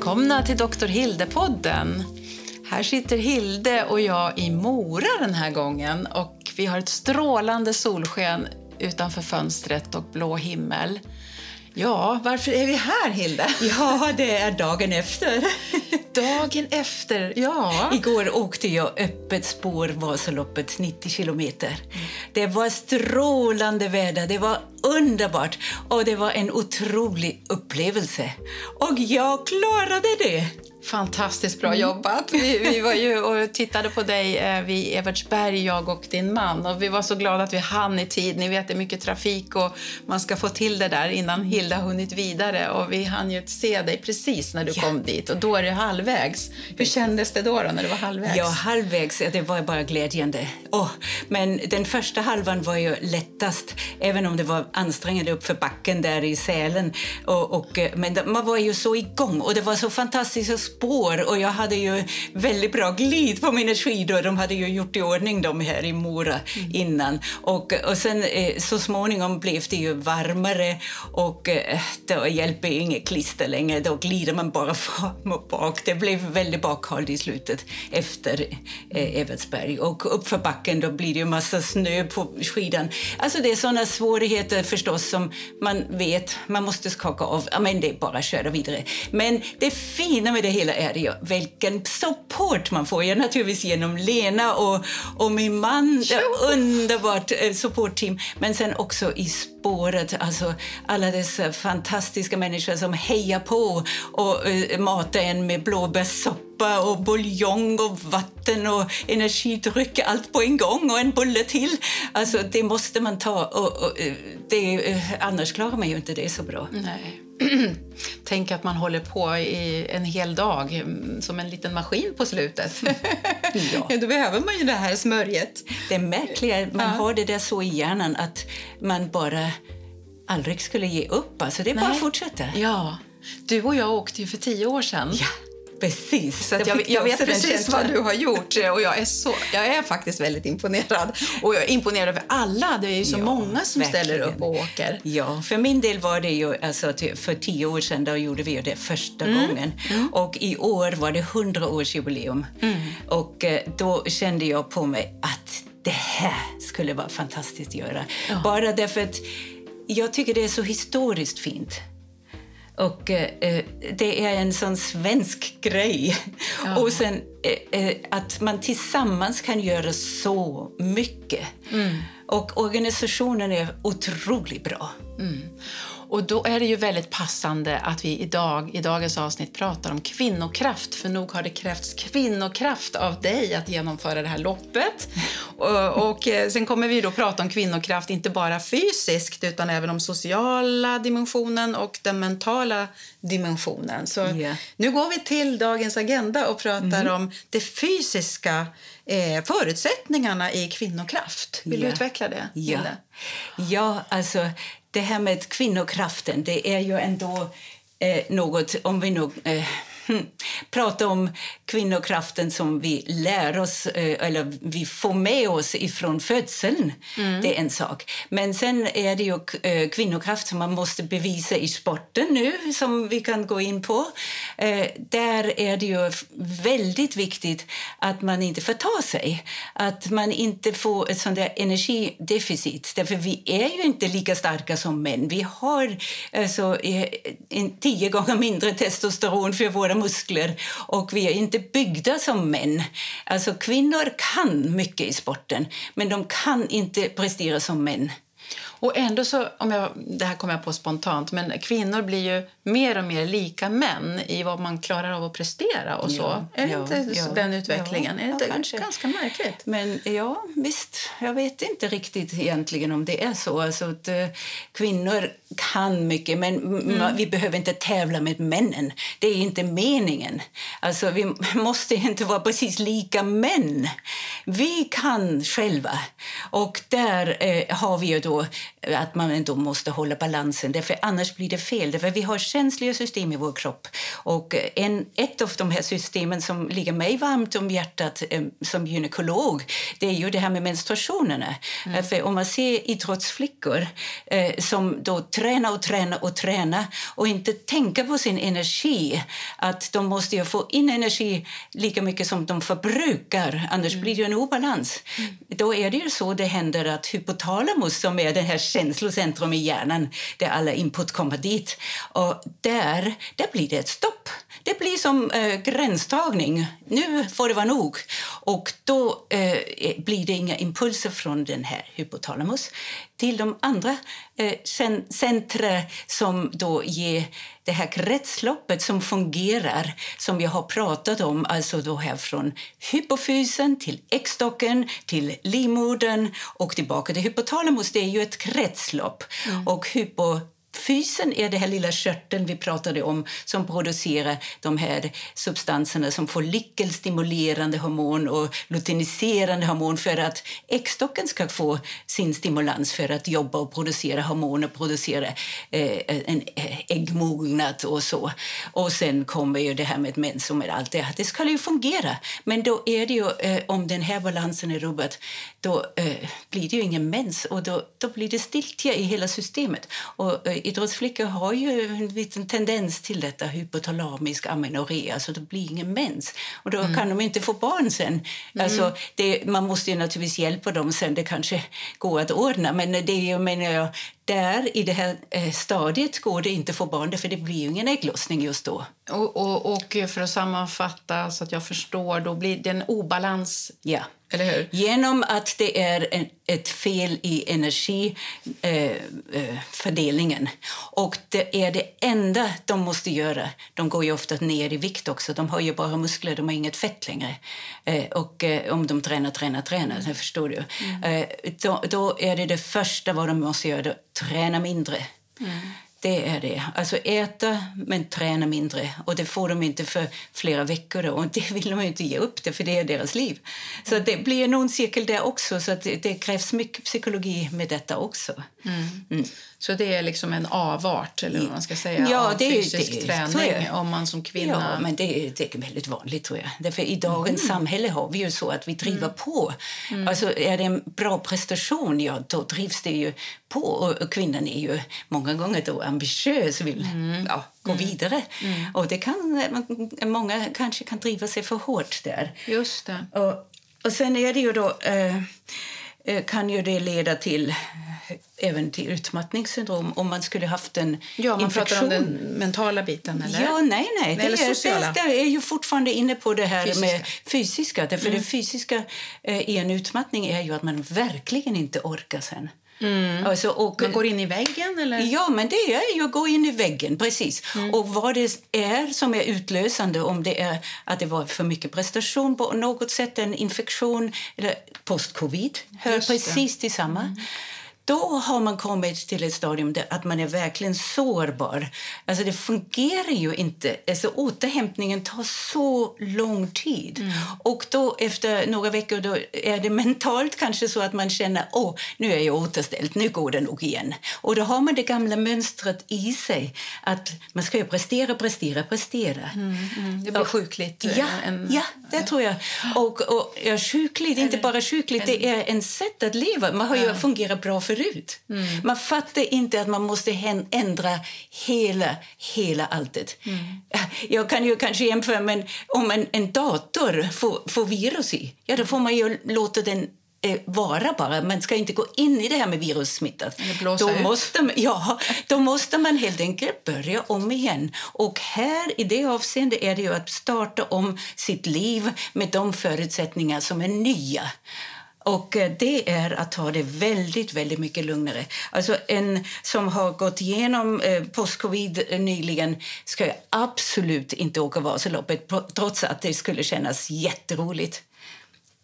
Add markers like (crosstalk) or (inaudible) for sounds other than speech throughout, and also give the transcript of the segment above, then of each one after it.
Välkomna till Dr. Hilde-podden. Här sitter Hilde och jag i Mora den här gången och vi har ett strålande solsken utanför fönstret och blå himmel. Ja, varför är vi här, Hilde? (laughs) Ja, det är dagen efter. (laughs) Dagen efter, ja. Igår åkte jag öppet spår Vasaloppet, 90 kilometer. Det var strålande väder, det var underbart och det var en otrolig upplevelse. Och jag klarade det! Fantastiskt bra jobbat. Vi, vi, var ju och tittade på dig eh, vid Evertsberg, jag och din man. Och vi var så glada att vi hann i tid. Ni vet, det är mycket trafik och man ska få till det där innan Hilda hunnit vidare. Och vi hann ju se dig precis när du Ja. kom dit och då är det halvvägs. Hur kändes det då, då när det var halvvägs? Ja, halvvägs. Det var bara glädjande. Åh, men den första halvan var ju lättast, även om det var ansträngande uppför backen där i Sälen. Och, och, eh, men man var ju så igång och det var så fantastiska spår och jag hade ju väldigt bra glid på mina skidor. De hade ju gjort i ordning dem här i Mora innan. Och, och sen eh, så småningom blev det ju varmare och eh, då hjälper inget klister längre. Då glider man bara fram och bak. Det blev väldigt bakhalt i slutet efter eh, Evertsberg. Och uppför backen då blir det ju massa snö på skidan. Alltså det är sådana svårigheter förstås som man vet man måste skaka av. Ja, men det är bara att köra vidare. Men det fina med det hela är ju vilken support man får. Ja, naturligtvis genom Lena och, och min man. Det underbart eh, supportteam. Men sen också i spåret, alltså alla dessa fantastiska människor som hejar på och eh, matar en med blåbärssoppa och buljong och vatten och energidryck, allt på en gång och en bulle till. Alltså det måste man ta och, och eh, det, annars klarar man ju inte det så bra. Nej. (clears throat) Tänk att man håller på i en hel dag mm, som en liten maskin på slutet. (laughs) Ja. Då behöver man ju det här smörjet. Det märkliga är att man Ja. har det där så i hjärnan att man bara aldrig skulle ge upp. Alltså det är bara Nej. att fortsätta. Ja. Du och jag åkte ju för tio år sedan. Ja, precis. Så jag, fick jag vet precis vad du har gjort och jag är, så, jag är faktiskt väldigt imponerad. Och jag är imponerad över alla. Det är ju så Ja, många som ställer verkligen. upp och åker. Ja, för min del var det ju, alltså för tio år sedan då gjorde vi ju det första Mm. gången. Och i år var det 100-årsjubileum. Mm. Och eh, då kände jag på mig att det här skulle vara fantastiskt att göra. Bara därför att jag tycker det är så historiskt fint. Och eh, eh, det är en sån svensk grej. Och sen eh, eh, att man tillsammans kan göra så mycket. Och organisationen är otroligt bra. Och då är det ju väldigt passande att vi idag, i dagens avsnitt pratar om kvinnokraft. För nog har det krävts kvinnokraft av dig att genomföra det här loppet. (laughs) Och, och eh, sen kommer vi då prata om kvinnokraft, inte bara fysiskt utan även om sociala dimensionen och den mentala dimensionen. Så Ja. nu går vi till dagens agenda och pratar om de fysiska eh, förutsättningarna i kvinnokraft. Vill du Ja. utveckla det? Ja. Hilde? ja, alltså det här med kvinnokraften, det är ju ändå eh, något, om vi nu... eh, (laughs) pratar om kvinnokraften som vi lär oss, eh, eller vi får med oss ifrån födseln, det är en sak. Men sen är det ju eh, kvinnokraft som man måste bevisa i sporten nu, som vi kan gå in på. Eh, där är det ju väldigt viktigt att man inte förtar sig, att man inte får ett sånt där energideficit. Därför vi är ju inte lika starka som män. Vi har alltså, tio gånger mindre testosteron för våra muskler och vi är inte byggda som män. Alltså kvinnor kan mycket i sporten, men de kan inte prestera som män. Och ändå så, om jag, det här kommer jag på spontant, men kvinnor blir ju mer och mer lika män i vad man klarar av att prestera och så. Ja, är det ja, inte ja, den utvecklingen? är det inte kanske. ganska märkligt? Men ja, visst. Jag vet inte riktigt egentligen om det är så. Alltså att, eh, kvinnor kan mycket, men Mm. vi behöver inte tävla med männen. Det är inte meningen. Alltså, vi (laughs) måste inte vara precis lika män. Vi kan själva. Och där eh, har vi ju då att man ändå måste hålla balansen, därför annars blir det fel. Därför vi har känsliga system i vår kropp. Och en, ett av de här systemen som ligger mig varmt om hjärtat eh, som gynekolog det är ju det här med menstruationerna. Mm. För om man ser idrottsflickor eh, som då tränar och tränar och tränar och inte tänker på sin energi, att de måste ju få in energi lika mycket som de förbrukar, annars mm. blir det en obalans. Mm. Då är det ju så det händer att hypotalamus, som är det här känslocentrum i hjärnan där alla input kommer dit, och där, där blir det ett stopp. Det blir som eh, gränstagning. Nu får det vara nog. Och då eh, blir det inga impulser från den här hypotalamus till de andra eh, centra som då ger det här kretsloppet som fungerar, som jag har pratat om, alltså då här från hypofysen till äggstocken, till livmodern och tillbaka till hypotalamus. Det är ju ett kretslopp. Mm. Och hypo Fysen är det här lilla körteln vi pratade om som producerar de här substanserna som follikelstimulerande hormon och luteiniserande hormon för att äggstocken ska få sin stimulans för att jobba och producera hormoner, producera eh, en eh, äggmognad och så. Och sen kommer ju det här med mens och med allt det. Det ska ju fungera. Men då är det ju, eh, om den här balansen är rubbad, då eh, blir det ju ingen mens och då, då blir det stiltje i hela systemet. Och eh, idrottsflickor har ju en liten tendens till detta hypotalamisk amenorré, så det blir ingen mens. Och då mm. kan de inte få barn sen. Mm. Alltså, det, man måste ju naturligtvis hjälpa dem sen, det kanske går att ordna, men det är menar jag, där i det här eh, stadiet går det inte att få barn, för det blir ingen ägglossning just då. Och, och, och för att sammanfatta så att jag förstår, då blir det en obalans ja. Genom att det är en, ett fel i energifördelningen. Eh, eh och det är det enda de måste göra. De går ju ofta ner i vikt också. De har ju bara muskler, de har inget fett längre. Eh, och eh, om de tränar, tränar, tränar, mm. förstår du. Mm. Eh, då, då, är det det första vad de måste göra, träna mindre. Mm. Det är det. Alltså äta, men träna mindre. Och Det får de inte för flera veckor. Då. Och Det vill de inte ge upp, det, för det är deras liv. Så det blir ond cirkel där också. Så det, det, krävs mycket psykologi med detta också. Mm. Mm. Så det är liksom en avart eller vad man ska säga, ja, av det, fysisk det, träning om man som kvinna... Ja, men det, är, det är väldigt vanligt tror jag. Därför I dagens mm. samhälle har vi ju så att vi driver mm. på. Mm. Alltså är det en bra prestation, ja då drivs det ju på. Och kvinnan är ju många gånger då ambitiös och vill mm. ja, gå mm. vidare. Mm. Och det kan, många kanske kan driva sig för hårt där. Just det. Och, och sen är det ju då... Eh, eh kan ju det leda till även till utmattningssyndrom om man skulle haft en ja, man infektion. pratar om den mentala biten, eller? Ja, nej, nej. Det, eller sociala. Det, det är ju fortfarande inne på det här fysiska. med fysiska. Därför mm. det fysiska eh, i en utmattning är ju att man verkligen inte orkar sen. Mm. Alltså, och, man går in i väggen? Eller? Ja, men det är ju att gå in i väggen. precis. Mm. Och vad det är som är utlösande, om det är att det var för mycket prestation på något sätt, en infektion eller post-covid, hör precis till samma. Mm då har man kommit till ett stadium där att man är verkligen sårbar. Alltså det fungerar ju inte. Alltså återhämtningen tar så lång tid. Mm. Och då efter några veckor då är det mentalt kanske så att man känner åh, nu är jag återställd, nu går det nog igen. Och då har man det gamla mönstret i sig att man ska prestera, prestera, prestera. Mm, mm. Det blir sjukligt. Ja, eh, en... ja det tror jag. Och, och ja, sjukligt, inte bara sjukligt, det är en sätt att leva. Man har ju fungerat bra för förut. Mm. Man fattar inte att man måste ändra hela, hela alltet. Mm. Jag kan ju kanske jämföra med om en, en dator får, får virus i. Ja, då får man ju låta den vara bara. Man ska inte gå in i det här med virussmitta. Då måste, ja, då måste man helt enkelt börja om igen. Och här i det avseendet är det ju att starta om sitt liv med de förutsättningar som är nya. Och eh, det är att ta det väldigt, väldigt mycket lugnare. Alltså en som har gått igenom eh, post-covid nyligen ska absolut inte åka Vasaloppet trots att det skulle kännas jätteroligt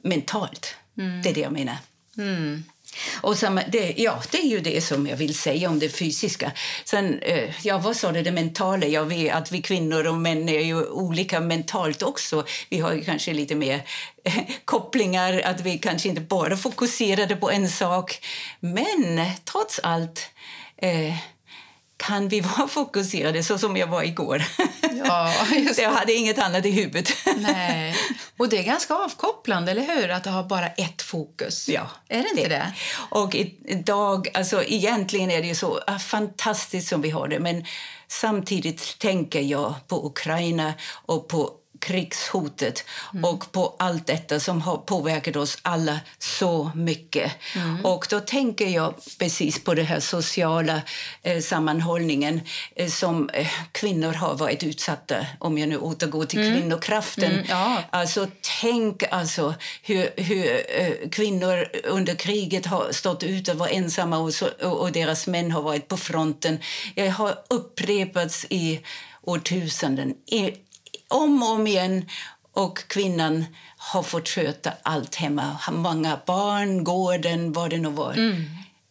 mentalt. Mm. Det är det jag menar. Mm. Och samma, det, ja, det är ju det som jag vill säga om det fysiska. Sen, eh, ja, vad sa du, det mentala? Jag vet att vi kvinnor och män är ju olika mentalt också. Vi har kanske lite mer eh, kopplingar, att vi kanske inte bara fokuserade på en sak. Men trots allt eh, kan vi vara (laughs) fokuserade så som jag var igår. Ja, just (laughs) jag hade inget annat i huvudet. (laughs) Nej. Och det är ganska avkopplande, eller hur? Att ha bara ett fokus. Ja. Är det inte det? det? Och idag, alltså egentligen är det så ah, fantastiskt som vi har det, men samtidigt tänker jag på Ukraina och på krigshotet mm. och på allt detta som har påverkat oss alla så mycket. Mm. Och då tänker jag precis på den här sociala eh, sammanhållningen eh, som eh, kvinnor har varit utsatta, om jag nu återgår till mm. kvinnokraften. Mm, ja. Alltså, tänk alltså hur, hur eh, kvinnor under kriget har stått ute och var ensamma och, så, och, deras män har varit på fronten. Det har upprepats i årtusenden om och om igen. Och kvinnan har fått sköta allt hemma. Många barn, gården, vad det nu var. Mm.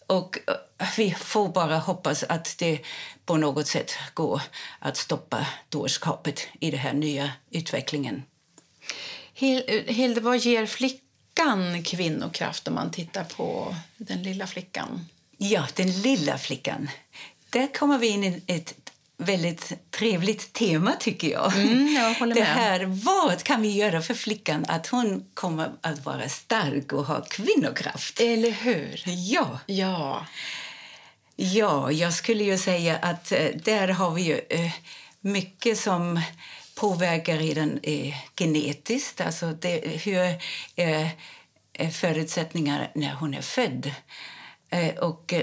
Och eh, vi får bara hoppas att det på något sätt går att stoppa dårskapet i den här nya utvecklingen. Hilde, vad ger flickan kvinnokraft om man tittar på den lilla flickan? Ja, den lilla flickan. Där kommer vi in i ett väldigt trevligt tema, tycker jag. Mm, jag. (laughs) Det här, vad kan vi göra för flickan att hon kommer att vara stark och ha kvinnokraft? Eller hur? Ja. Ja. Ja, jag skulle ju säga att eh, där har vi ju eh, mycket som påverkar redan eh, genetiskt. Alltså det, hur är förutsättningar när hon är född. Och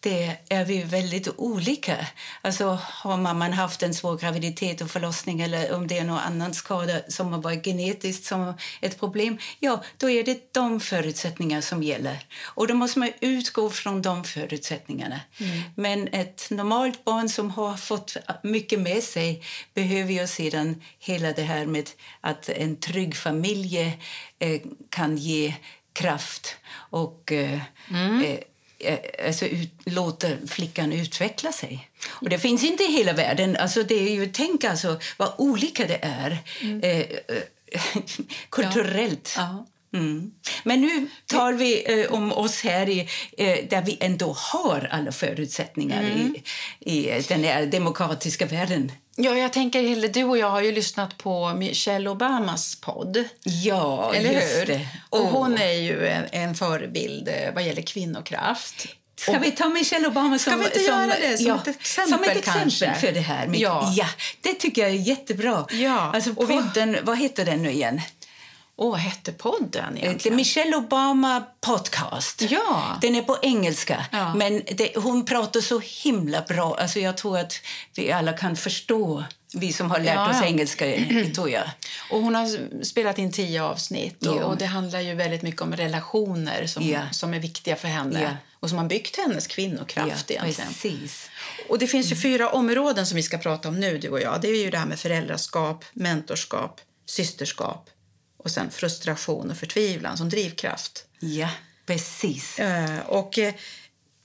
det är vi väldigt olika. Alltså, har mamman haft en svår graviditet och förlossning eller om det är någon annan skada som har varit genetiskt som ett problem, ja, då är det de förutsättningar som gäller. Och då måste man utgå från de förutsättningarna. Mm. Men ett normalt barn som har fått mycket med sig behöver ju sedan hela det här med att en trygg familj eh, kan ge kraft och eh, mm. eh, alltså, ut, låter flickan utveckla sig. Och det finns inte i hela världen. Alltså, det är ju, tänk alltså vad olika det är mm. eh, eh (laughs) kulturellt. Ja. Ja. Mm. Men nu tar vi eh, om oss här i, eh, där vi ändå har alla förutsättningar mm. i, i den här demokratiska världen. Ja, jag tänker Hilde, du och jag har ju lyssnat på Michelle Obamas podd. Ja, Eller hur? Det. Och oh. hon är ju en, en förebild eh, vad gäller kvinnokraft. Ska och, vi ta Michelle Obama som, ska vi inte som, göra det som ja, ett exempel? Som ett exempel för det här. ja. ja, det tycker jag är jättebra. Ja. Alltså podden, vi, vad heter den nu igen? Åh, vad hette podden egentligen? Michelle Obama podcast. Ja. Den är på engelska, ja. men det, hon pratar så himla bra. Alltså jag tror att vi alla kan förstå vi som har lärt ja, oss engelska, (clears throat) tror jag. Och hon har spelat in tio avsnitt och, och det handlar ju väldigt mycket om relationer som, som är viktiga för henne och som har byggt hennes kvinnokraft. Ja, precis. Och det finns ju mm. fyra områden som vi ska prata om nu, du och jag. Det är ju det här med föräldraskap, mentorskap, systerskap och sen frustration och förtvivlan som drivkraft. Ja, precis. Uh, och uh,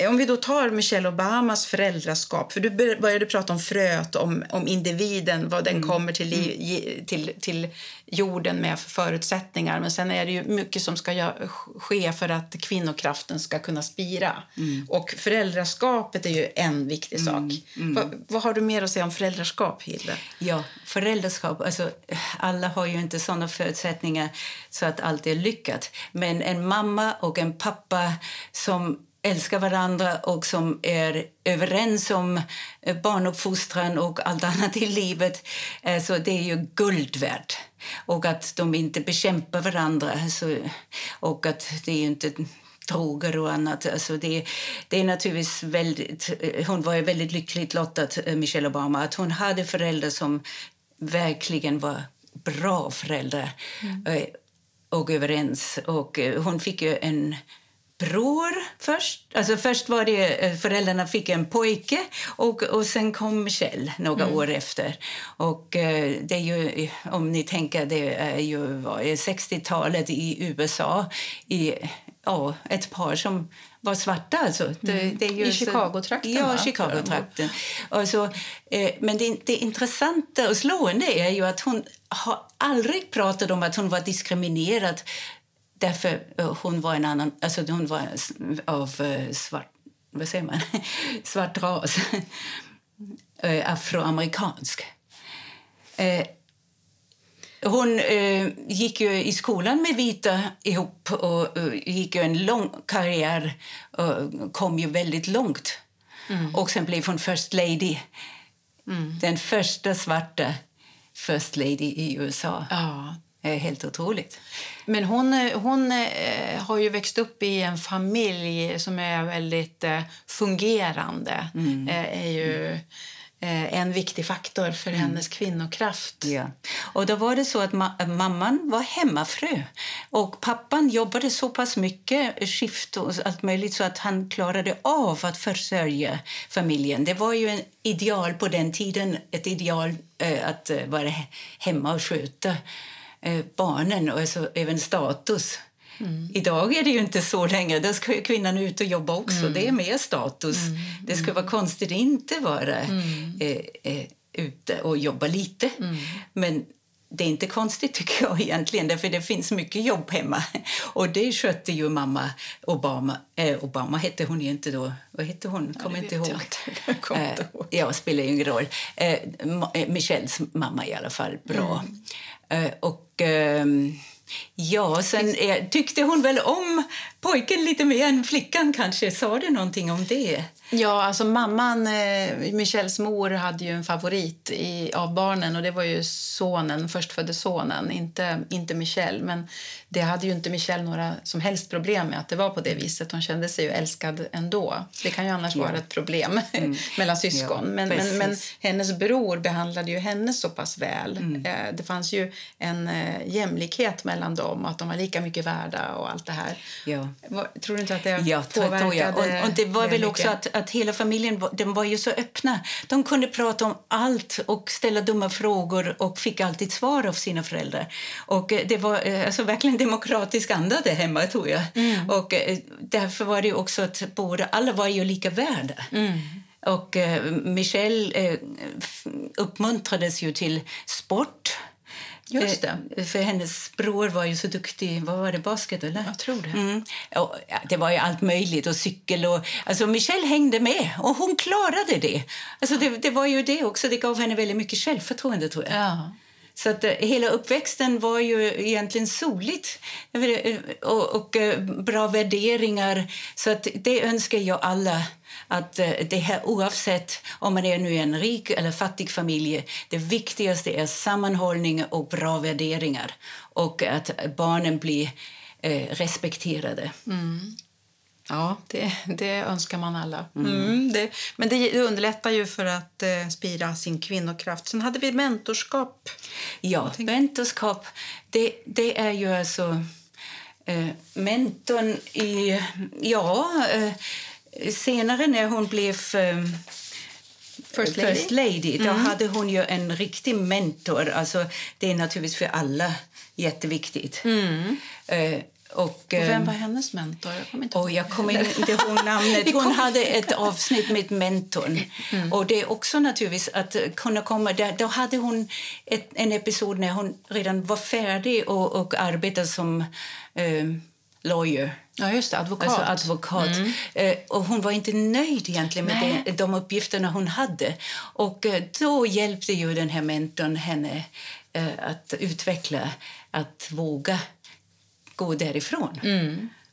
om vi då tar Michelle Obamas föräldraskap, för du började prata om fröet, om, om individen, vad den mm. kommer till, mm. till, till jorden med för förutsättningar. Men sen är det ju mycket som ska ske för att kvinnokraften ska kunna spira. Mm. Och föräldraskapet är ju en viktig sak. Mm. mm. Va, vad har du mer att säga om föräldraskap, Hilde? Ja, föräldraskap, alltså alla har ju inte sådana förutsättningar så att allt är lyckat. Men en mamma och en pappa som älskar varandra och som är överens om eh, barnuppfostran och allt annat i livet. Eh, så det är ju guld värt. Och att de inte bekämpar varandra. Så, och att det är inte droger och annat. Alltså det, det är naturligtvis väldigt, eh, hon var väldigt lyckligt lottad, Michelle Obama, att hon hade föräldrar som verkligen var bra föräldrar mm. och överens. Och hon fick ju en bror först. Alltså först var det eh, föräldrarna fick en pojke och, och sen kom Michelle några mm. år efter. Och eh, det är ju, om ni tänker, det är ju 60-talet i USA. I, ja, ett par som var svarta. Alltså. Det, Mm. det är ju I Chicago-trakten, Ja? Chicago-trakten. Alltså, eh, men det, det intressanta och slående är ju att hon har aldrig pratat om att hon var diskriminerad därför eh, hon var en annan, alltså hon var av eh, svart, vad säger man, (laughs) svart ras, (laughs) Eh, afroamerikansk. Hon gick ju i skolan med vita ihop och gick en lång karriär och kom ju väldigt långt. Och sen blev hon first lady. Den första svarta first lady i USA. Ja. Är helt otroligt. Men hon, eh, hon eh, har ju växt upp i en familj som är väldigt eh, fungerande. Eh, är ju eh, en viktig faktor för hennes kvinnokraft. Ja. Och då var det så att ma- mamman var hemmafru och pappan jobbade så pass mycket, skift och allt möjligt, så att han klarade av att försörja familjen. Det var ju en ideal på den tiden, ett ideal eh, att eh, vara he- hemma och sköta eh, barnen och alltså även status. Idag är det ju inte så längre. Då ska kvinnan ut och jobba också. Det är mer status. Det skulle vara konstigt att inte vara eh, eh, ute och jobba lite. Men det är inte konstigt (laughs) tycker jag egentligen, därför det finns mycket jobb hemma. Och det skötte ju mamma Obama. Eh, Obama hette hon ju inte då. Vad hette hon? Kommer det inte ihåg. jag (laughs) inte Eh, ihåg. Ja, spelar ingen roll. Eh, eh, Michelles mamma i alla fall. Bra. Eh, och ehm, ja, sen tyckte hon väl om pojken lite mer än flickan kanske. Sa det någonting om det? Ja, alltså mamman, eh, Michelles mor, hade ju en favorit i, av barnen och det var ju sonen, förstfödde sonen, inte, inte Michelle. Men det hade ju inte Michelle några som helst problem med att det var på det viset. Hon kände sig ju älskad ändå. Det kan ju annars vara ett problem (laughs) mellan syskon. Ja, men, men, men hennes bror behandlade ju henne så pass väl. Mm. Eh, det fanns ju en eh, jämlikhet mellan dem, att de var lika mycket värda och allt det här. Ja. Tror du inte att det Ja, tror påverkade jag. Och, och det var väl också att, att hela familjen var, de var ju så öppna. De kunde prata om allt och ställa dumma frågor och fick alltid svar av sina föräldrar. Och eh, det var alltså verkligen demokratisk anda där hemma, tror jag. Och eh, därför var det också att båda, alla var ju lika värda. Och eh, Michelle eh, uppmuntrades ju till sport. Just det. Eh, För hennes bror var ju så duktig. Vad var det? Basket, eller? Jag tror det. Mm. Och, ja, det var ju allt möjligt. Och cykel och... Alltså Michelle hängde med och hon klarade det. Alltså det, det var ju det också. Det gav henne väldigt mycket självförtroende tror jag. Ja. Så att eh, hela uppväxten var ju egentligen soligt eh, eh, och, och bra värderingar. Så att det önskar jag alla. Att det här, oavsett om man är nu en rik eller fattig familj, det viktigaste är sammanhållning och bra värderingar. Och att barnen blir eh, respekterade. Mm. Ja, det, det önskar man alla. Mm, det, men det, underlättar ju för att eh, spira sin kvinnokraft. Sen hade vi mentorskap. Ja, mentorskap, det, det är ju alltså... Eh, mentorn i... Ja, eh, senare när hon blev eh, First lady. First lady då hade hon ju en riktig mentor. Alltså, det är naturligtvis för alla jätteviktigt. Eh, och, Och vem eh, var hennes mentor? Jag kommer inte och jag kommer inte ihåg namnet. (laughs) Hon hade ett avsnitt med mentorn. Och det är också naturligtvis att kunna komma där. Då hade hon ett, en episod när hon redan var färdig och, och arbetade som eh, lawyer. Ja, just det. Advokat. Alltså advokat. Eh, och hon var inte nöjd egentligen med Nej. det, de uppgifterna hon hade. Och eh, då hjälpte ju den här mentorn henne eh, att utveckla, att våga gå därifrån.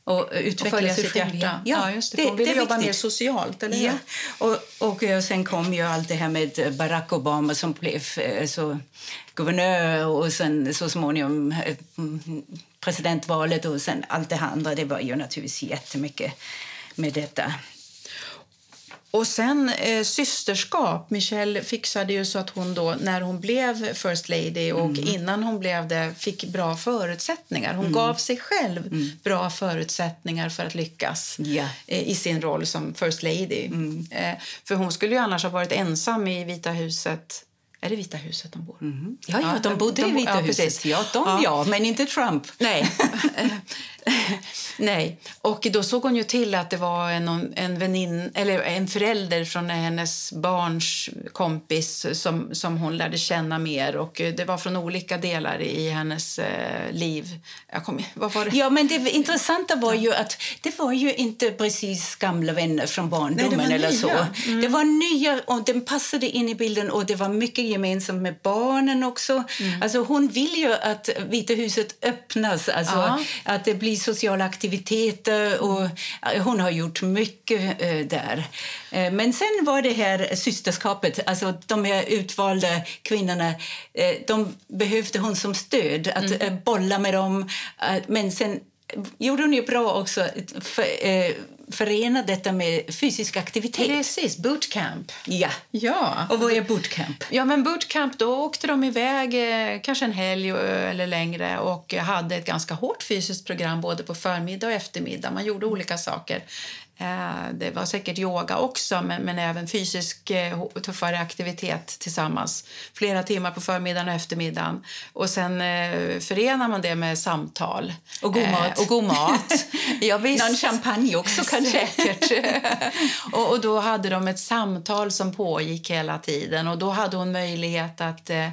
Och, eh, utveckla och följa sitt själv. hjärta. Ja, just det. Hon ville jobba mer viktigt. socialt, eller Ja, och, och eh, sen kom ju allt det här med Barack Obama som blev eh, så guvernör och sen så småningom mm, presidentvalet och sen allt det andra. Det var ju naturligtvis jättemycket med detta. Och sen eh, systerskap. Michelle fixade ju så att hon då, när hon blev first lady och innan hon blev det, fick bra förutsättningar. Hon gav sig själv bra förutsättningar för att lyckas Ja. eh, i sin roll som first lady. Eh, för hon skulle ju annars ha varit ensam i Vita huset Är det Vita huset de bor? Mm. Ja, ja, de bodde de, i Vita ja, huset. Precis. Ja, de ja. ja, men inte Trump. Nej. (laughs) Nej. Och då såg hon ju till att det var en, en, vänin, eller en förälder från hennes barns kompis som, som hon lärde känna mer. Och Det var från olika delar i hennes eh, liv. Kom, vad var det? Ja, men det intressanta var ju att det var ju inte precis gamla vänner från barndomen. Nej, eller så. Mm. Det var nya och den passade in i bilden och det var mycket gemensamt med barnen också. Mm. Alltså, hon vill ju att Vita huset öppnas, alltså, ja. att det blir sociala aktiviteter. Och, hon har gjort mycket uh, där. Uh, men sen var det här systerskapet, alltså de här utvalda kvinnorna, de behövde hon som stöd, att mm. bolla med dem. men sen gjorde hon ju bra också för, förena detta med fysisk aktivitet. Precis, bootcamp. Ja. ja. Och vad är bootcamp? Ja, men bootcamp, då åkte de iväg eh, kanske en helg eller längre och hade ett ganska hårt fysiskt program både på förmiddag och eftermiddag. Man gjorde olika saker. Eh, det var säkert yoga också, men, men även fysisk eh, tuffare aktivitet tillsammans. Flera timmar på förmiddagen och eftermiddagen. Och sen eh, förenar man det med samtal. Och god mat. och god mat. (laughs) ja, visst. Någon champagne också (laughs) kanske. Säkert. (laughs) och, och, då hade de ett samtal som pågick hela tiden. Och då hade hon möjlighet att eh,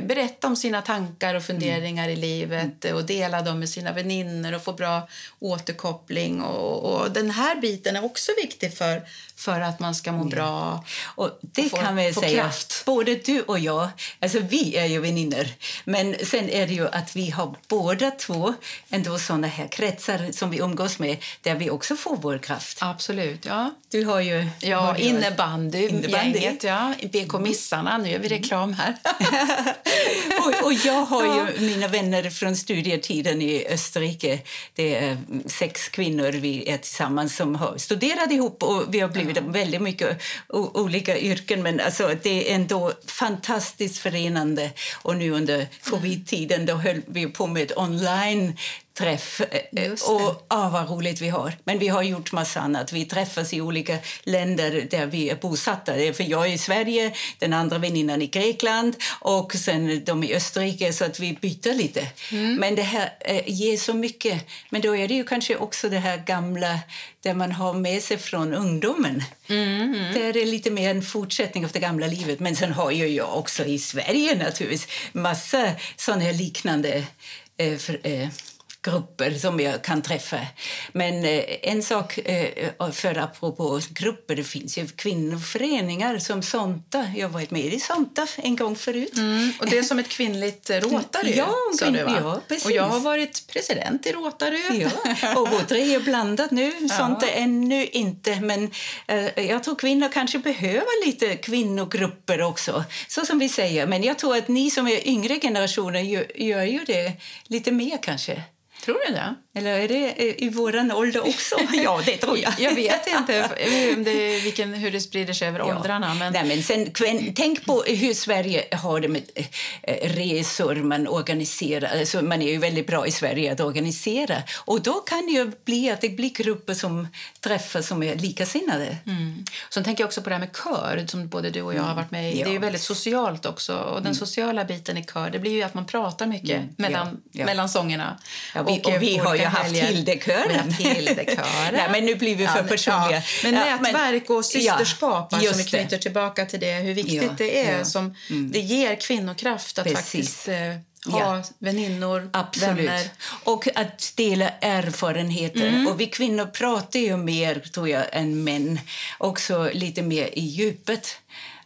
berätta om sina tankar och funderingar mm. i livet och dela dem med sina väninnor och få bra återkoppling. Och, och, den här biten är också viktig för, för att man ska må mm. bra. Och det och få, kan vi säga, kraft. både du och jag, alltså vi är ju väninnor, men sen är det ju att vi har båda två ändå såna här kretsar som vi umgås med där vi också får vår kraft. Absolut, ja. Du har ju... Ja, innebandy, innebandy. Gänget, ja. BK Missarna, nu gör vi reklam här. (laughs) (laughs) och, och, jag har ju mina vänner från studietiden i Österrike. Det är sex kvinnor vi är tillsammans som har studerat ihop och vi har blivit ja. väldigt mycket olika yrken. Men alltså, det är ändå fantastiskt förenande. Och nu under covid-tiden då höll vi på med online träff. Eh, och ah, vad roligt vi har. Men vi har gjort massa annat. Vi träffas i olika länder där vi är bosatta. För jag är i Sverige, den andra väninnan i Grekland och sen de i Österrike så att vi byter lite. Mm. Men det här eh, ger så mycket. Men då är det ju kanske också det här gamla där man har med sig från ungdomen. Mm. Det är lite mer en fortsättning av det gamla livet. Men sen har ju jag också i Sverige naturligtvis massa sådana här liknande eh, för, eh, grupper som jag kan träffa. Men eh, en sak, eh, för apropå grupper, det finns ju kvinnoföreningar som Sonta. Jag har varit med i Sonta en gång förut. Mm, och det är som ett kvinnligt eh, Rotary, ja, sa du, va? Ja, precis. Och jag har varit president i Rotary. Ja, och Rotary är blandat nu. (laughs) Sonta ja. ännu inte, men jag tror kvinnor kanske behöver lite kvinnogrupper också, så som vi säger. Men jag tror att ni som är yngre generationer gör ju det lite mer kanske. Tror du det? Eller är det i vår ålder också? (laughs) ja, det tror jag. jag vet inte det, vilken, hur det sprider sig över ja. åldrarna. Men... Nej, men sen, tänk på hur Sverige har det med eh, resor man organiserar. Alltså, man är ju väldigt bra i Sverige att organisera. Och då kan det ju bli att det blir grupper som träffas som är likasinnade. Mm. Sen tänker jag också på det här med kör som både du och jag har varit med i. Ja. Det är väldigt socialt också. Och den mm. sociala biten i kör, det blir ju att man pratar mycket mm. mellan, ja. mellan sångerna. Ja, vi, och, och vi har ju haft Hildekören. Hildekören. (laughs) men nu blir vi för personliga. Men nätverk och systerskap, ja, alltså, vi knyter tillbaka till det, hur viktigt det är. Som, mm. Det ger kvinnokraft att Precis. faktiskt eh, ha ja. väninnor, Absolut. vänner. Och att dela erfarenheter. Mm. Och vi kvinnor pratar ju mer, tror jag, än män. Också lite mer i djupet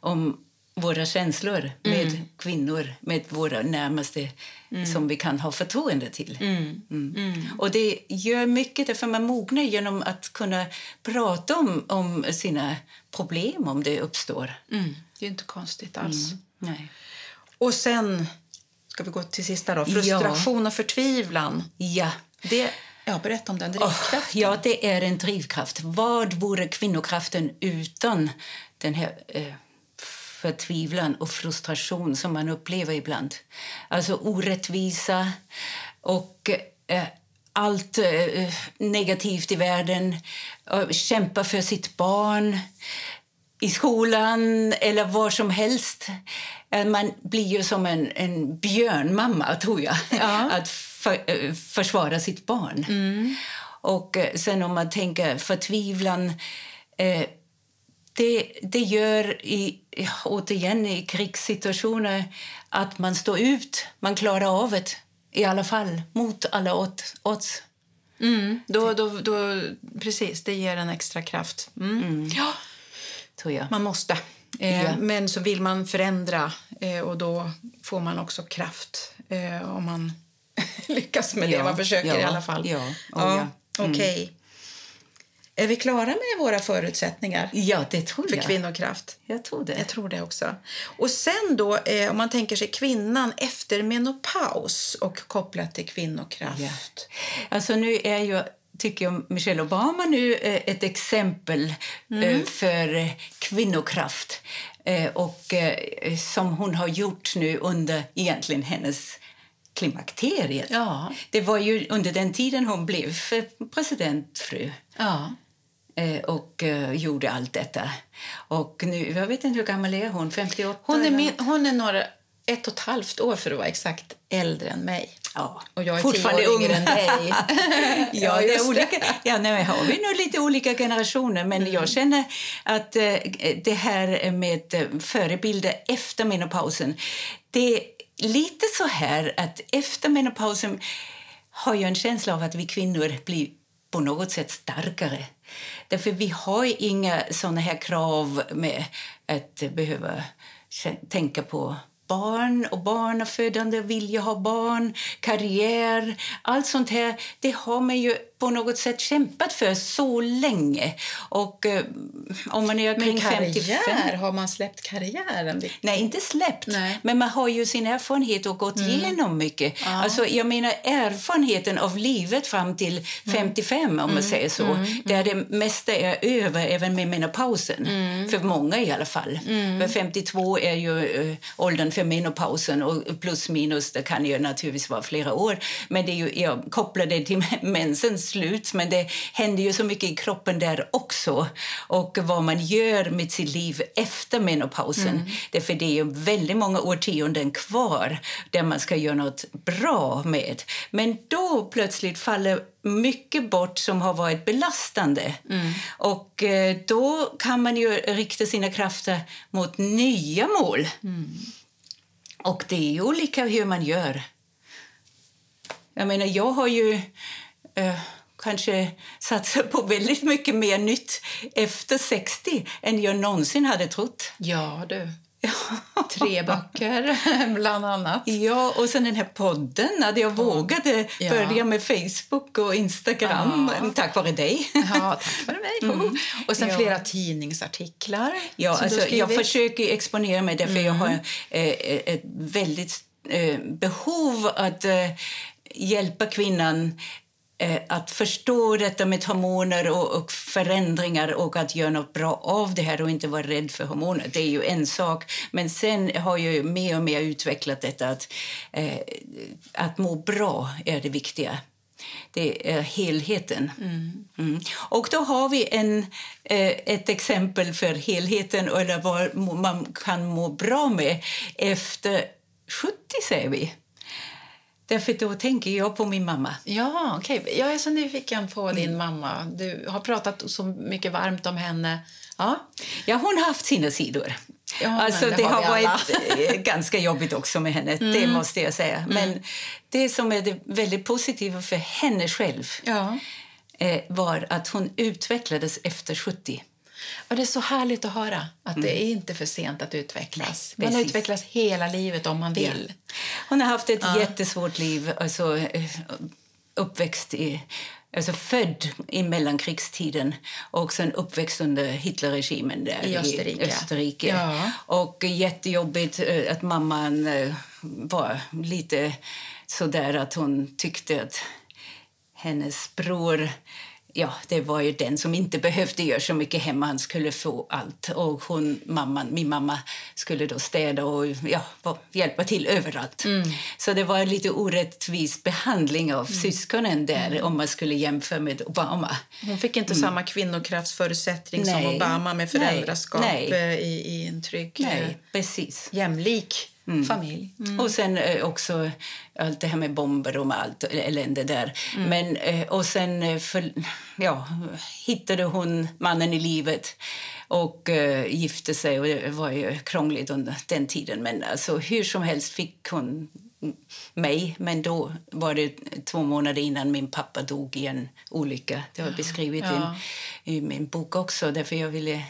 om våra känslor med mm. kvinnor, med våra närmaste mm. som vi kan ha förtroende till. Mm. mm. mm. Och Det gör mycket, därför man mognar genom att kunna prata om, om sina problem om det uppstår. Det är inte konstigt alls. Nej. Och sen ska vi gå till sista då. Frustration ja. och förtvivlan. Ja. Det Ja, berätta om den drivkraften. Oh, ja, det är en drivkraft. Vad vore kvinnokraften utan den här eh, förtvivlan och frustration som man upplever ibland. Alltså orättvisa och eh, allt eh, negativt i världen. kämpa för sitt barn. i skolan eller var som helst. Eh, Man blir ju som en, en björnmamma, tror jag, Ja. (laughs) att för, eh, försvara sitt barn. Och eh, sen om man tänker förtvivlan... Eh, det, det gör i, återigen i krigssituationer att man står ut. Man klarar av det, i alla fall, mot alla odds-. Mm, då, då, då, precis, det ger en extra kraft. Mm. Ja, Tror jag. man måste. Eh, Ja. Men så vill man förändra eh, och då får man också kraft eh, om man (laughs) lyckas med det Ja, man försöker ja, i alla fall. ja, oh ja. Mm. Okej. Är vi klara med våra förutsättningar Ja, det tror för jag. kvinnokraft? Jag tror det. Jag tror det också. Och sen då, eh, om man tänker sig kvinnan efter menopaus och kopplat till kvinnokraft. Ja. Alltså nu är ju, tycker jag, Michelle Obama nu eh, ett exempel eh, för eh, kvinnokraft. Eh, Och som hon har gjort nu under egentligen hennes klimakteriet. Ja. Det var ju under den tiden hon blev presidentfru Ja. Eh, och eh, gjorde allt detta. Och nu, jag vet inte hur gammal är hon? 58? Hon, är min, hon är några, ett och ett halvt år för att vara exakt äldre än mig. Ja, Och jag är fortfarande ung. yngre än dig. (laughs) ja, (laughs) det är olika. Ja, nej, har vi nog lite olika generationer, men Mm. jag känner att eh, det här med förebilder efter menopausen, det är lite så här att efter menopausen har jag en känsla av att vi kvinnor blir på något sätt starkare. Därför vi har ju inga såna här krav med att behöva tänka på barn och barnafödande, vilja ha barn, karriär. Allt sånt här, det har man ju på något sätt kämpat för så länge. Och eh, om man är Men kring 55... karriär, har man släppt karriären? Nej, inte släppt. Nej. Mm. Men man har ju sin erfarenhet och gått igenom mycket. Alltså, jag menar erfarenheten av livet fram till Mm. 55, om man säger så. Där det mesta är över, även med menopausen. Mm. För många i alla fall. För 52 är ju eh, åldern för menopausen och plus minus, det kan ju naturligtvis vara flera år. Men det är ju, jag kopplar det till (laughs) mensens slut, men det händer ju så mycket i kroppen där också. Och vad man gör med sitt liv efter menopausen. Därför det är ju väldigt många årtionden kvar där man ska göra något bra med. Men då plötsligt faller mycket bort som har varit belastande. Och eh, då kan man ju rikta sina krafter mot nya mål. Och det är ju olika hur man gör. Jag menar, jag har ju eh, kanske satsat på väldigt mycket mer nytt efter 60 än jag någonsin hade trott. Ja, du. Tre (laughs) böcker, bland annat. Ja, och sen den här podden, att jag vågade Ja. börja med Facebook och Instagram Ja. tack vare dig. Ja, tack för mig. Och sen Ja. flera tidningsartiklar. Ja, alltså, jag försöker exponera mig därför jag har eh, ett väldigt eh, behov att eh, hjälpa kvinnan eh, att förstå detta med hormoner och, och förändringar och att göra något bra av det här och inte vara rädd för hormoner. Det är ju en sak. Men sen har jag mer och mer utvecklat detta att, eh, att må bra är det viktiga. Det är helheten. Mm. Och då har vi en, eh, ett exempel för helheten eller vad man kan må bra med efter 70, säger vi. Därför då tänker jag på min mamma. Ja, okej. Jag är så nyfiken på din mamma. Du har pratat så mycket varmt om henne. Ja, Ja, hon har haft sina sidor. Ja, alltså, det det, har har. Mm. varit eh, ganska jobbigt också med henne, det måste jag säga. Men det som är det väldigt positiva för henne själv ja. eh, var att hon utvecklades efter 70. Och det är så härligt att höra att det är inte för sent att utvecklas. Nej, man utvecklas hela livet om man vill. Hon har haft ett jättesvårt liv, alltså eh, uppväxt i Alltså född i mellankrigstiden och sen uppväxt under Hitlerregimen där I Österrike. Österrike. Ja. Och jättejobbigt eh, att mamman eh, var lite så där att hon tyckte att hennes bror ja, det var ju den som inte behövde göra så mycket hemma. Han skulle få allt. Och hon, mamman, min mamma skulle då städa och ja, hjälpa till överallt. Mm. Så det var en lite orättvis behandling av mm. syskonen där mm. om man skulle jämföra med Obama. Hon fick inte mm. samma kvinnokraftsförutsättning som Obama med föräldraskap Nej. Nej. Eh, I, i en trygg, Nej, eh, precis. jämlik mm. familj. Mm. Och sen eh, också allt det här med bomber och allt elände där. Mm. Men, eh, och sen eh, för, ja, hittade hon mannen i livet och uh, gifte sig. Och Det var ju krångligt under den tiden. Men alltså, hur som helst fick hon mig. Men då var det två månader innan min pappa dog i en olycka. Det har jag beskrivit ja. i, i min bok också. Därför jag ville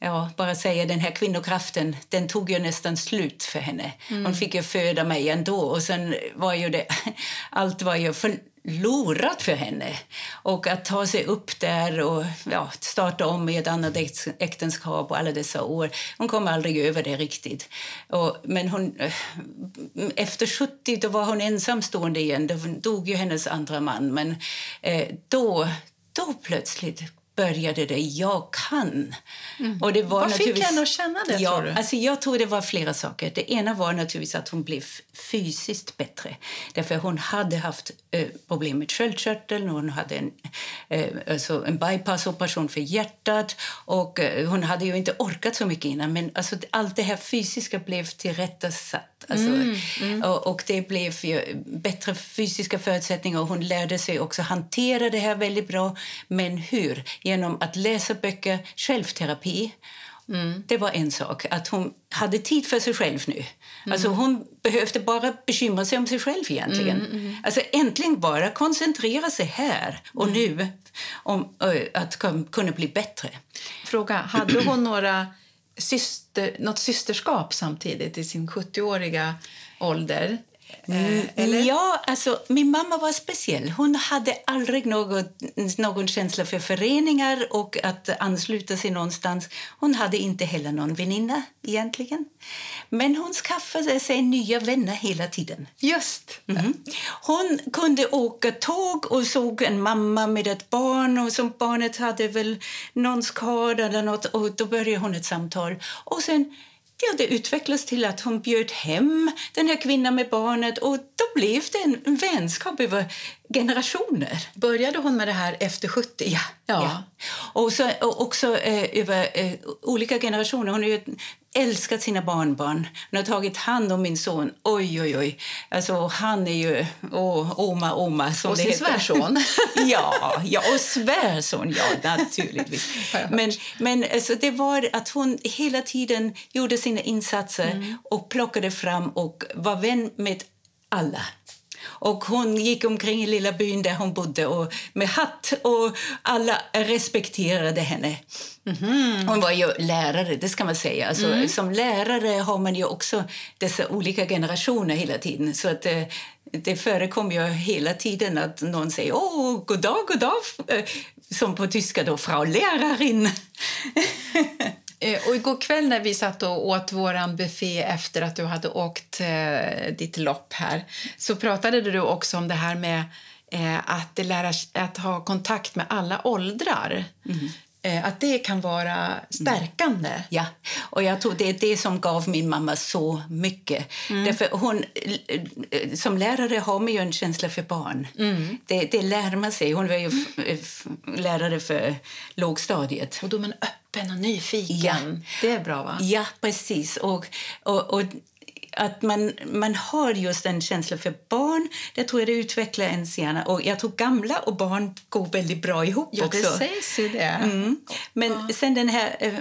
ja, bara säga den här kvinnokraften, den tog ju nästan slut för henne. Mm. Hon fick ju föda mig ändå och sen var ju det, (laughs) allt var ju förlorat för henne. Och att ta sig upp där och ja, starta om i ett annat äktenskap och alla dessa år. Hon kom aldrig över det riktigt. Och, men hon, eh, efter 70 då var hon ensamstående igen. Då dog ju hennes andra man. Men eh, då, då plötsligt började det jag kan. Mm. Och det var Vad fick henne att känna det? Ja, tror du? Alltså jag tror det var flera saker. Det ena var naturligtvis att hon blev fysiskt bättre. Därför Hon hade haft eh, problem med sköldkörteln, hon hade en, eh, alltså en bypassoperation för hjärtat och eh, hon hade ju inte orkat så mycket innan. Men alltså, allt det här fysiska blev tillrättasatt. Alltså, mm, mm. Och, och, det blev bättre fysiska förutsättningar och hon lärde sig också hantera det här väldigt bra. Men hur? Genom att läsa böcker, självterapi. Mm. Det var en sak. Att hon hade tid för sig själv nu. Mm. Alltså hon behövde bara bekymra sig om sig själv egentligen. Mm, mm. Alltså äntligen bara koncentrera sig här och mm. nu om att kunna bli bättre. Fråga, hade hon några syster, något systerskap samtidigt i sin 70-åriga ålder? Eh, eller? Ja, alltså min mamma var speciell. Hon hade aldrig något, någon känsla för föreningar och att ansluta sig någonstans. Hon hade inte heller någon väninna egentligen. Men hon skaffade sig nya vänner hela tiden. Just. Mm. Hon kunde åka tåg och såg en mamma med ett barn och som barnet hade väl någon skada eller något och då började hon ett samtal. Och sen Ja, det utvecklades till att hon bjöd hem den här kvinnan med barnet och då blev det en vänskap över generationer. Började hon med det här efter 70? Ja. ja. ja. Och, så, och också eh, över eh, olika generationer. Hon har ju älskat sina barnbarn. Hon har tagit hand om min son. Oj, oj, oj. Alltså, han är ju oh, Oma, Oma. Som och sin svärson. (laughs) ja, ja, och svärson, ja, naturligtvis. (laughs) men men alltså, det var att hon hela tiden gjorde sina insatser mm. och plockade fram och var vän med alla. Och hon gick omkring i lilla byn där hon bodde och med hatt och alla respekterade henne. Mm. Hon var ju lärare, det ska man säga. Alltså, mm. Som lärare har man ju också dessa olika generationer hela tiden. Så att det, eh, det förekom ju hela tiden att någon säger åh, god dag, god dag, eh, som på tyska då, Frau Lehrerin. (laughs) Eh, och igår kväll när vi satt och åt vår buffé efter att du hade åkt eh, ditt lopp här så pratade du också om det här med eh, att, lära, att ha kontakt med alla åldrar. Mm. Eh, att det kan vara stärkande. Mm. Ja, och jag tror det är det som gav min mamma så mycket. Mm. Därför hon, som lärare har man ju en känsla för barn. Mm. Det, det lär man sig. Hon var ju lärare för lågstadiet. Och då man öppen och nyfiken. Ja. Det är bra, va? Ja, precis. Och, och, och att man, man har just en känsla för barn, det tror jag det utvecklar ens hjärna. Och jag tror gamla och barn går väldigt bra ihop ja, också. det sägs ju det. Mm. Men ja. sen den här... Eh,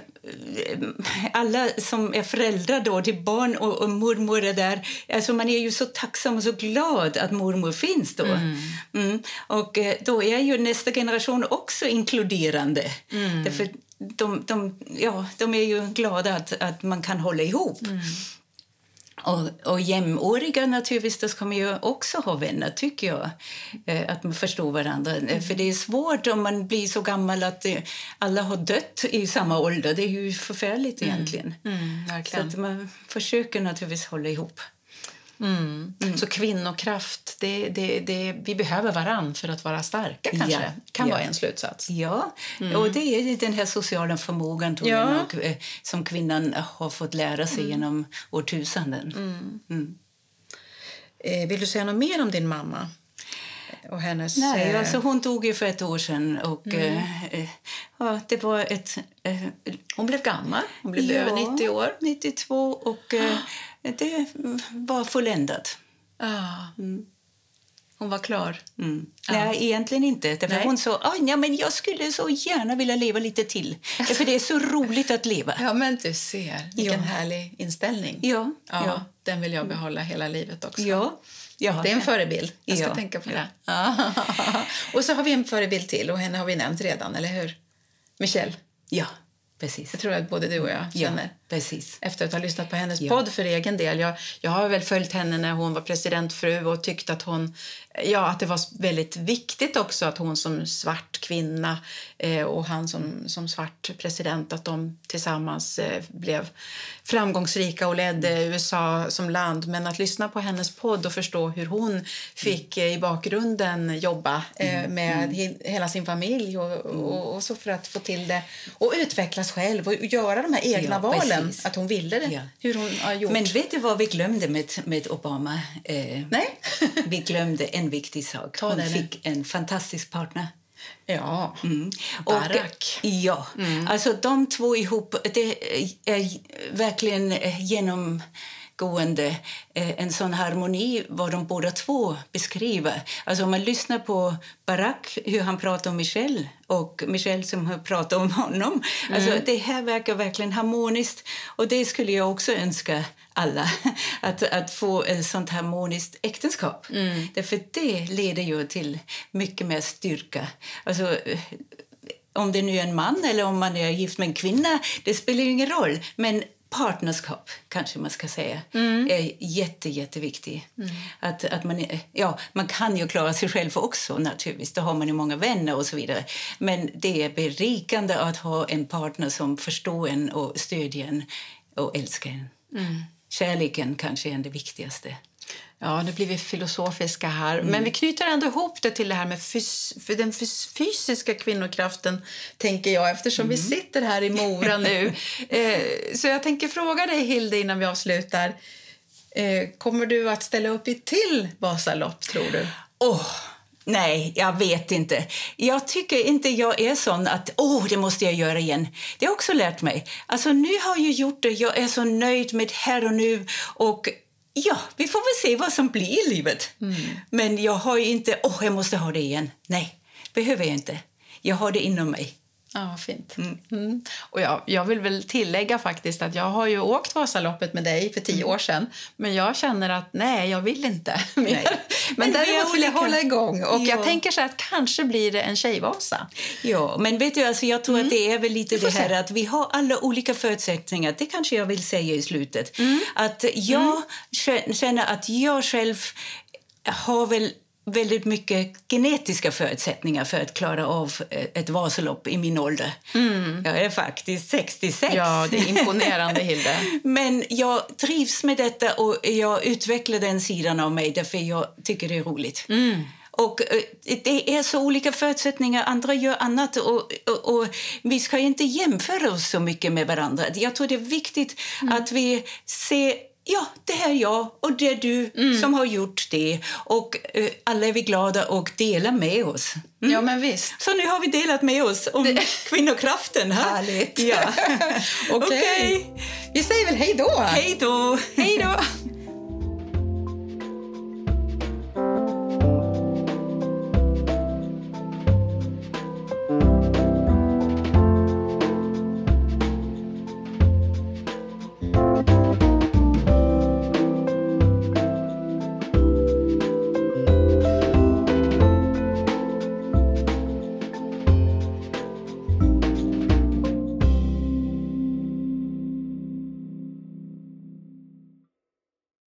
alla som är föräldrar då till barn och, och mormor är där, alltså man är ju så tacksam och så glad att mormor finns då. Mm. Mm. Och eh, då är ju nästa generation också inkluderande. Mm. Därför de, de, ja, de är ju glada att, att man kan hålla ihop. Mm. Och, och jämnåriga ska man ju också ha vänner, tycker jag. Eh, att man förstår varandra. Mm. För det är svårt om man blir så gammal att eh, alla har dött i samma ålder. Det är ju förfärligt mm. egentligen. Mm, så att man försöker naturligtvis hålla ihop. Mm. Så kvinnokraft, det, det, det, vi behöver varann för att vara starka kanske, Ja, kan ja. vara en slutsats. Ja, och det är den här sociala förmågan tror Ja. jag eh, som kvinnan har fått lära sig genom årtusenden. Mm. Eh, vill du säga något mer om din mamma? Och hennes... Nej, eh, alltså hon dog ju för ett år sedan och eh, eh, ja, det var ett... Eh, Hon blev gammal, hon blev ja, över 90 år. 92 och eh, det var fulländat. Ja. Hon var klar. Mm. Nej, egentligen inte. Därför Nej. hon sa "Aj, ja, men jag skulle så gärna vilja leva lite till. För det är så roligt att leva. Ja, men du ser. Vilken Ja. härlig inställning. Ja, Ja, ja. Den vill jag behålla hela livet också. Ja. ja. Det är en förebild. Jag ska Ja. tänka på det. (laughs) och så har vi en förebild till och henne har vi nämnt redan, eller hur? Michelle. Ja, precis. Jag tror att både du och jag Ja, känner. Precis. Efter att ha lyssnat på hennes Ja. podd för egen del. Jag, jag har väl följt henne när hon var presidentfru och tyckt att hon ja, att det var väldigt viktigt också att hon som svart kvinna eh, och han som, som svart president att de tillsammans eh, blev framgångsrika och ledde USA som land. Men att lyssna på hennes podd och förstå hur hon fick eh, i bakgrunden jobba eh, med he- hela sin familj och, och, och så för att få till det och utvecklas själv och göra de här egna Ja, valen. Precis. Att hon ville det. Ja. Hur hon har gjort. Men vet du vad vi glömde med, med Obama? Eh, Nej. (laughs) vi glömde en viktig sak. Ta Hon det nu. fick en fantastisk partner. ja. Mm. Barack. Och, ja, alltså de två ihop, det är verkligen genomgående eh, en sån harmoni vad de båda två beskriver. Alltså om man lyssnar på Barack, hur han pratar om Michelle och Michelle som har pratat om honom. Alltså det här verkar verkligen harmoniskt och det skulle jag också önska alla, (laughs) att, att få ett sånt harmoniskt äktenskap. Därför det leder ju till mycket mer styrka. Alltså, om det nu är en man eller om man är gift med en kvinna, det spelar ju ingen roll. Men partnerskap, kanske man ska säga, är jätte, jätteviktigt. Att, att man, ja, man kan ju klara sig själv också naturligtvis, då har man ju många vänner och så vidare. Men det är berikande att ha en partner som förstår en och stödjer en och älskar en. Kärleken kanske är det viktigaste. Ja, nu blir vi filosofiska här. Men vi knyter ändå ihop det till det här med fys- för den fys- fysiska kvinnokraften, tänker jag, eftersom vi sitter här i Mora nu. (laughs) eh, så jag tänker fråga dig, Hilde, innan vi avslutar. Eh, kommer du att ställa upp i till Vasalopp, tror du? Åh, nej, jag vet inte. Jag tycker inte jag är sån att åh, det måste jag göra igen. Det har jag också lärt mig. Alltså nu har jag gjort det, jag är så nöjd med här och nu och ja, vi får väl se vad som blir i livet. Men jag har inte, åh, jag måste ha det igen. Nej, behöver jag inte. Jag har det inom mig. Ja, fint. Mm. Och jag, jag vill väl tillägga faktiskt att jag har ju åkt Vasaloppet med dig för tio år sedan. Men jag känner att nej, jag vill inte (laughs) mer. (laughs) Men, Men däremot vill jag hålla igång. Och jag Ja. tänker så att kanske blir det en tjejvasa. Ja, men vet du, alltså jag tror att det är väl lite det här se. att vi har alla olika förutsättningar. Det kanske jag vill säga i slutet. Att jag kä- känner att jag själv har väl väldigt mycket genetiska förutsättningar för att klara av eh, ett Vasalopp i min ålder. Jag är faktiskt 66. Ja, det är imponerande, Hilde. (laughs) Men jag trivs med detta och jag utvecklar den sidan av mig därför jag tycker det är roligt. Och eh, det är så olika förutsättningar, andra gör annat och, och, och vi ska inte jämföra oss så mycket med varandra. Jag tror det är viktigt att vi ser Ja, det här är jag och det är du som har gjort det. Och eh, alla är vi glada och delar med oss. Ja, men visst. Så nu har vi delat med oss om kvinnokraften. Här. Härligt. Ja. (laughs) Okej. Okej. Vi säger väl hej då. Hej då! Hej då.